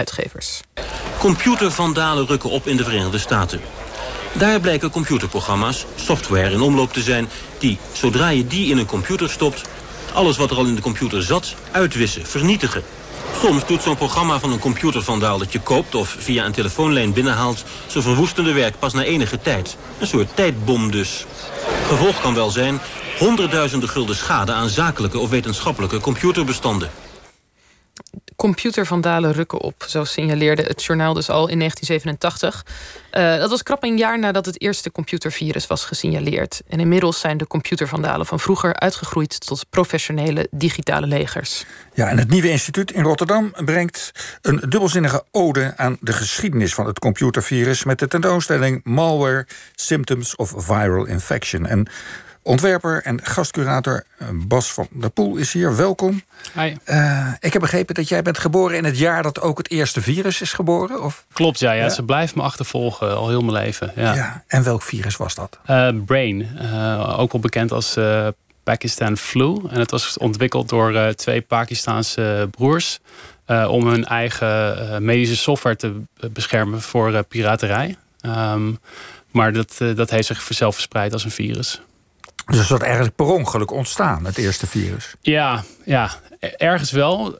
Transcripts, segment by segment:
uitgevers. Computervandalen rukken op in de Verenigde Staten. Daar blijken computerprogramma's, software in omloop te zijn... die, zodra je die in een computer stopt... alles wat er al in de computer zat, uitwissen, vernietigen. Soms doet zo'n programma van een computervandaal dat je koopt... of via een telefoonlijn binnenhaalt... zijn verwoestende werk pas na enige tijd. Een soort tijdbom dus. Gevolg kan wel zijn honderdduizenden gulden schade... aan zakelijke of wetenschappelijke computerbestanden computervandalen rukken op. Zo signaleerde het journaal dus al in 1987. Uh, eh, dat was krap een jaar nadat het eerste computervirus was gesignaleerd. En inmiddels zijn de computervandalen van vroeger uitgegroeid tot professionele digitale legers. Ja, en het Nieuwe Instituut in Rotterdam brengt een dubbelzinnige ode aan de geschiedenis van het computervirus met de tentoonstelling Malware Symptoms of Viral Infection. En Ontwerper en gastcurator eh, Bas van der Poel is hier. Welkom. Hi. Uh, ik heb begrepen dat jij bent geboren in het jaar dat ook het eerste virus is geboren. Of? Klopt, ja, ja, Ze blijft me achtervolgen al heel mijn leven. Ja. ja. En welk virus was dat? Uh, Brain. ook wel bekend als Pakistan Flu. En het was ontwikkeld door twee Pakistaanse broers. om hun eigen medische software te beschermen voor piraterij. Um, maar dat, dat heeft zich zelf verspreid als een virus. Dus dat is eigenlijk per ongeluk ontstaan, het eerste virus. Ja, ja ergens wel. Uh,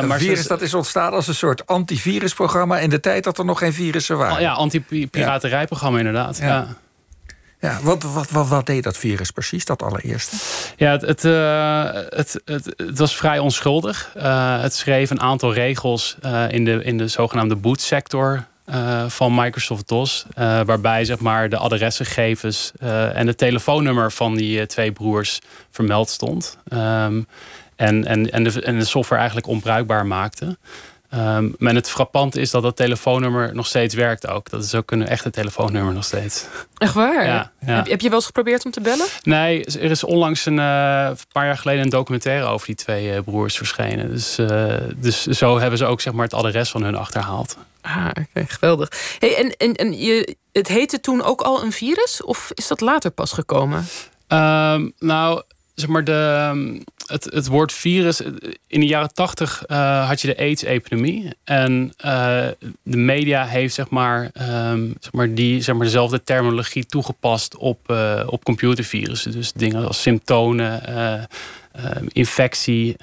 een maar virus dat is ontstaan als een soort antivirusprogramma... in de tijd dat er nog geen virussen waren. Oh, ja, anti-piraterijprogramma inderdaad. Ja. ja. wat, wat, wat, wat, deed dat virus precies, dat allereerste? Ja, het, het, uh, het, het, het, was vrij onschuldig. Uh, het schreef een aantal regels in, de, in de zogenaamde bootsector uh, van Microsoft DOS. Uh, waarbij zeg maar, de adresgegevens uh, en het telefoonnummer van die twee broers vermeld stond. Um, en, en, en, de, en de software eigenlijk onbruikbaar maakte. Um, maar het frappante is dat dat telefoonnummer nog steeds werkt ook. Dat is ook een echte telefoonnummer nog steeds. Echt waar? Ja, Heb, heb, je wel eens geprobeerd om te bellen? Nee, er is onlangs een uh, paar jaar geleden een documentaire over die twee uh, broers verschenen. Dus, uh, dus zo hebben ze ook zeg maar, het adres van hun achterhaald. Ah, oké, geweldig. Hey, en en, en je, het heette toen ook al een virus? Of is dat later pas gekomen? Um, nou, zeg maar, de, het, het woord virus. In de jaren tachtig uh, had je de AIDS-epidemie. En uh, de media heeft zeg maar, um, zeg maar, die, zeg maar, dezelfde terminologie toegepast op, uh, op computervirussen. Dus dingen als symptomen, infectie,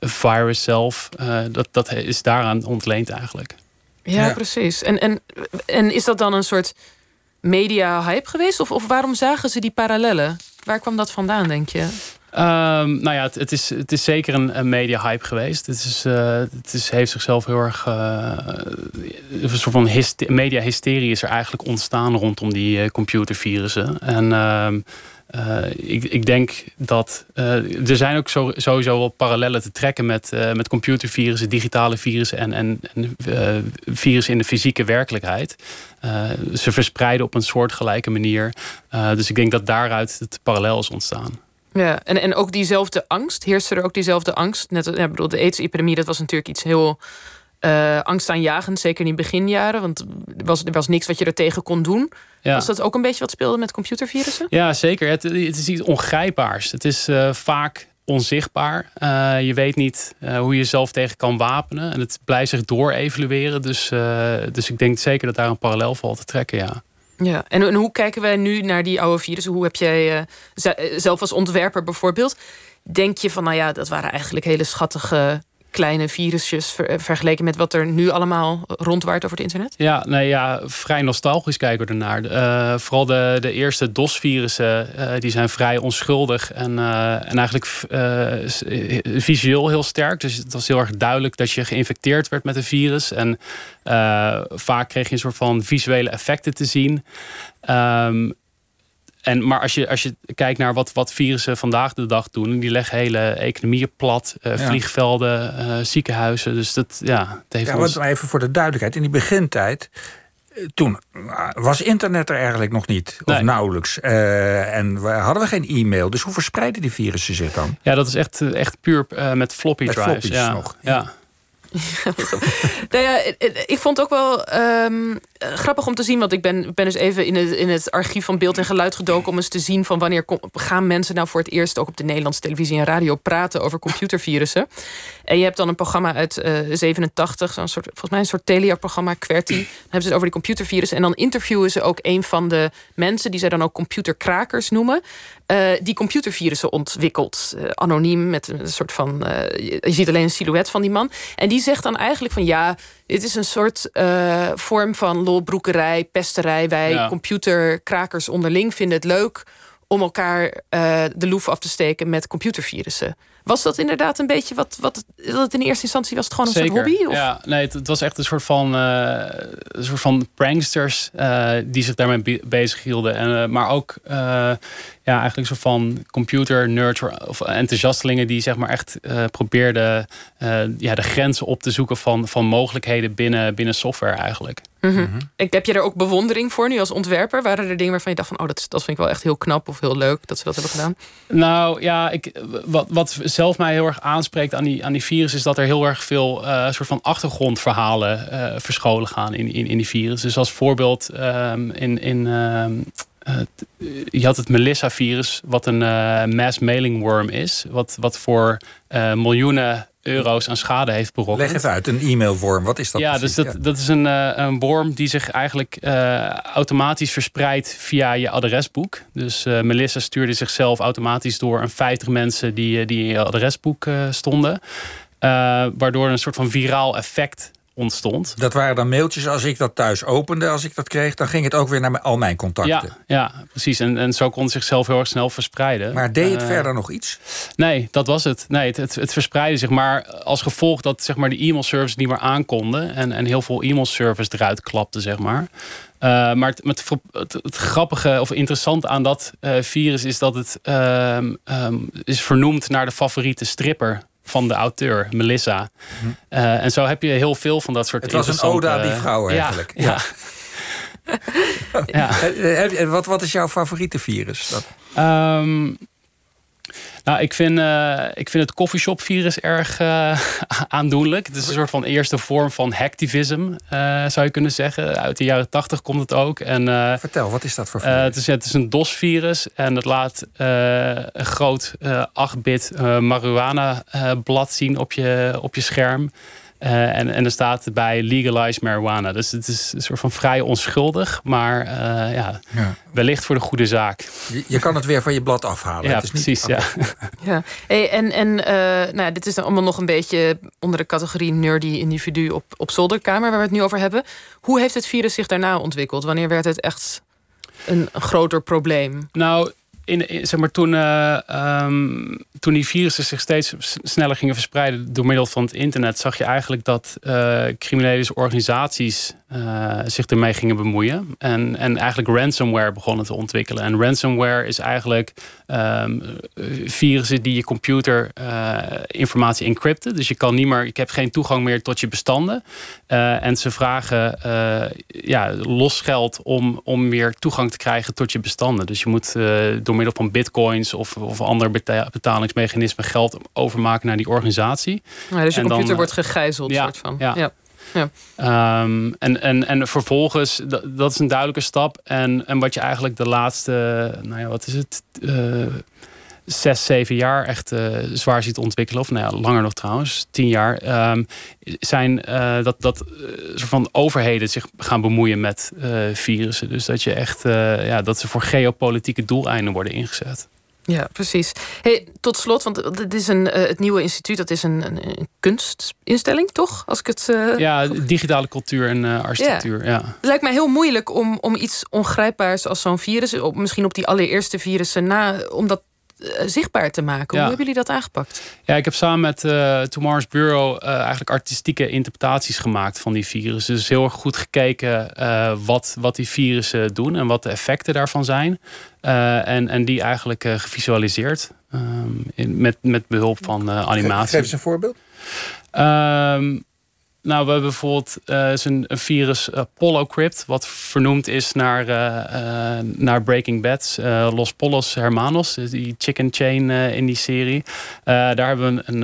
virus zelf. dat, dat is daaraan ontleend eigenlijk. Ja, precies. En, en, en is dat dan een soort media-hype geweest? Of, of waarom zagen ze die parallellen? Waar kwam dat vandaan, denk je? Um, nou ja, het, is, het is zeker een, media-hype geweest. Het, is, uh, het is, heeft zichzelf heel erg. Uh, een soort van media-hysterie is er eigenlijk ontstaan rondom die uh, computervirussen. En. Uh, ik, ik, denk dat er zijn ook sowieso wel parallellen te trekken met, met computervirussen, digitale virussen en, en, en virussen in de fysieke werkelijkheid. ze verspreiden op een soortgelijke manier. dus ik denk dat daaruit het parallel is ontstaan. Ja, en, en ook diezelfde angst. Heerste er ook diezelfde angst? Net, ja, bedoel, de AIDS-epidemie, dat was natuurlijk iets heel uh, angstaanjagend. Zeker in die beginjaren. Want er was, er was niks wat je er tegen kon doen. Ja. Was dat ook een beetje wat speelde met computervirussen? Ja, zeker. Het, het is iets ongrijpbaars. Het is uh, vaak onzichtbaar. Uh, je weet niet hoe je jezelf tegen kan wapenen. En het blijft zich door-evalueren. Dus, dus ik denk zeker dat daar een parallel valt te trekken, ja. Ja, en, en hoe kijken wij nu naar die oude virussen? Hoe heb jij zelf als ontwerper bijvoorbeeld... denk je van, nou ja, dat waren eigenlijk hele schattige kleine virusjes eh, vergeleken met wat er nu allemaal rondwaart over het internet? Ja, nee, ja vrij nostalgisch kijken we ernaar. Uh, vooral de, de eerste DOS-virussen, uh, die zijn vrij onschuldig en, en eigenlijk visueel heel sterk. Dus het was heel erg duidelijk dat je geïnfecteerd werd met een virus. En vaak kreeg je een soort van visuele effecten te zien. Um, en, maar als je, als je kijkt naar wat, wat virussen vandaag de dag doen, die leggen hele economieën plat, uh, vliegvelden, uh, ziekenhuizen. Dus dat, ja, het heeft ja, ons... even voor de duidelijkheid. In die begintijd, eh, toen was internet er eigenlijk nog niet, of nauwelijks. Uh, en hadden we geen e-mail. Dus hoe verspreiden die virussen zich dan? Ja, dat is echt, echt puur met floppy met drives. ja. nog. ja. nou ja, ik vond ook wel. Um, grappig om te zien, want ik ben, ben dus even in het, in het archief van beeld en geluid gedoken om eens te zien van wanneer gaan mensen nou voor het eerst ook op de Nederlandse televisie en radio praten over computervirussen. En je hebt dan een programma uit uh, 87, zo'n soort, volgens mij een soort Telia-programma, QWERTY. Dan hebben ze het over die computervirussen. En dan interviewen ze ook een van de mensen die zij dan ook computerkrakers noemen. Uh, die computervirussen ontwikkelt. Anoniem, met een soort van. Je ziet alleen een silhouet van die man. En die zegt dan eigenlijk van ja, dit is een soort vorm van lolbroekerij, pesterij. Wij ja. computerkrakers onderling vinden het leuk om elkaar de loef af te steken met computervirussen. Was dat inderdaad een beetje wat, wat dat het in eerste instantie was het gewoon een soort hobby? Of? Ja, nee, het, het, was echt een soort van, uh, een soort van pranksters uh, die zich daarmee bezig hielden. En, uh, maar ook ja, eigenlijk een soort van computer nerds of enthousiastelingen die zeg maar echt probeerden ja, de grenzen op te zoeken van, van mogelijkheden binnen, binnen software eigenlijk. Mm -hmm. Ik, heb je er ook bewondering voor nu als ontwerper? Waren er dingen waarvan je dacht van oh, dat, dat vind ik wel echt heel knap of heel leuk dat ze dat hebben gedaan? Nou ja, ik, wat, wat zelf mij heel erg aanspreekt aan die, aan die virus, is dat er heel erg veel uh, soort van achtergrondverhalen uh, verscholen gaan in, in, in die virus. Dus als voorbeeld um, in. in uh, je had het Melissa-virus, wat een mass mailing worm is. Wat, wat voor miljoenen euro's aan schade heeft berokkend. Leg even uit, een e-mailworm, wat is dat Ja, precies? dus dat, dat is een, uh, een worm die zich eigenlijk uh, automatisch verspreidt via je adresboek. Dus uh, Melissa stuurde zichzelf automatisch door aan 50 mensen die, die in je adresboek stonden. waardoor een soort van viraal effect ontstond. Dat waren dan mailtjes, als ik dat thuis opende, als ik dat kreeg... dan ging het ook weer naar al mijn contacten. Ja, ja precies. En, en zo kon het zichzelf heel erg snel verspreiden. Maar deed het uh, verder nog iets? Nee, dat was het. Nee, het, het, het verspreidde zich. Maar als gevolg dat zeg maar, de e-mailservice niet meer aankonden... en, en heel veel e-mailservice eruit klapte, zeg maar... Uh, maar het, het, het, het, grappige of interessante aan dat uh, virus is dat het um, um, is vernoemd naar de favoriete stripper van de auteur, Melissa. Hm. Uh, en zo heb je heel veel van dat soort Het was een ode aan die vrouw eigenlijk. Ja. ja. ja. wat, wat is jouw favoriete virus? Dat... Um, nou, ik vind, uh, ik vind het coffeeshop virus erg uh, aandoenlijk. Het is een soort van eerste vorm van hacktivism, uh, zou je kunnen zeggen. Uit de jaren tachtig komt het ook. En, Vertel, wat is dat voor virus? het, is, het is een DOS-virus en het laat een groot 8-bit marijuana-blad zien op je, op je scherm. Uh, en, en er staat bij legalize marijuana. Dus het is een soort van vrij onschuldig, maar uh, ja, ja, wellicht voor de goede zaak. Je, je, kan het weer van je blad afhalen. Ja, het is precies. Niet... Ja. ja. Hey, en en uh, nou, dit is dan allemaal nog een beetje onder de categorie nerdy individu op, op zolderkamer, waar we het nu over hebben. Hoe heeft het virus zich daarna ontwikkeld? Wanneer werd het echt een, een groter probleem? Nou, in, zeg maar, toen, uh, um, toen die virussen zich steeds sneller gingen verspreiden door middel van het internet, zag je eigenlijk dat uh, criminele organisaties uh, zich ermee gingen bemoeien. En, en eigenlijk ransomware begonnen te ontwikkelen. En ransomware is eigenlijk um, virussen die je computer informatie encrypten. Dus je kan niet meer, ik heb geen toegang meer tot je bestanden. en ze vragen ja, los geld om, om weer toegang te krijgen tot je bestanden. Dus je moet door middel van bitcoins of, of ander betalingsmechanismen geld overmaken naar die organisatie. Ja, dus je en computer dan, wordt gegijzeld, ja, soort van. Ja. ja. Ja. Um, en, en, en vervolgens, dat, dat, is een duidelijke stap. En, en wat je eigenlijk de laatste, nou ja, wat is het? Uh, zes, zeven jaar echt uh, zwaar ziet ontwikkelen. Of nou ja, langer nog trouwens, tien jaar. Um, zijn uh, dat, dat soort van overheden zich gaan bemoeien met virussen. Dus dat je echt, ja, dat ze voor geopolitieke doeleinden worden ingezet. Ja, precies. Hey, tot slot, want het is een, het nieuwe instituut, dat is een, een, een kunstinstelling, toch? Als ik het, uh, ja, digitale cultuur en uh, architectuur. Ja. ja. Het lijkt mij heel moeilijk om, om iets ongrijpbaars als zo'n virus, op, misschien op die allereerste virussen na, om dat zichtbaar te maken. Hoe hebben jullie dat aangepakt? Ja, ik heb samen met uh, Tomorrow's Bureau uh, eigenlijk artistieke interpretaties gemaakt van die virussen. Dus heel erg goed gekeken uh, wat, wat die virussen doen en wat de effecten daarvan zijn. en, en die eigenlijk gevisualiseerd um, in, met, met behulp van animatie. Geef eens een voorbeeld. Um, nou, we hebben bijvoorbeeld uh, een, virus uh, Polocrypt, wat vernoemd is naar, uh, naar Breaking Bad, Los Polos Hermanos, die chicken chain in die serie. daar hebben we een,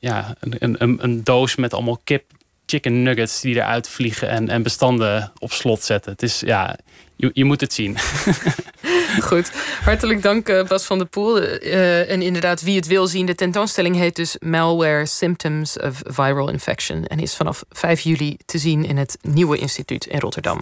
ja, een, een, een, doos met allemaal kip chicken nuggets die eruit vliegen en, en bestanden op slot zetten. Het is ja, je, je moet het zien. Goed, hartelijk dank uh, Bas van der Poel. Uh, en inderdaad, wie het wil zien, de tentoonstelling heet dus Malware Symptoms of Viral Infection en is vanaf 5 juli te zien in het Nieuwe Instituut in Rotterdam.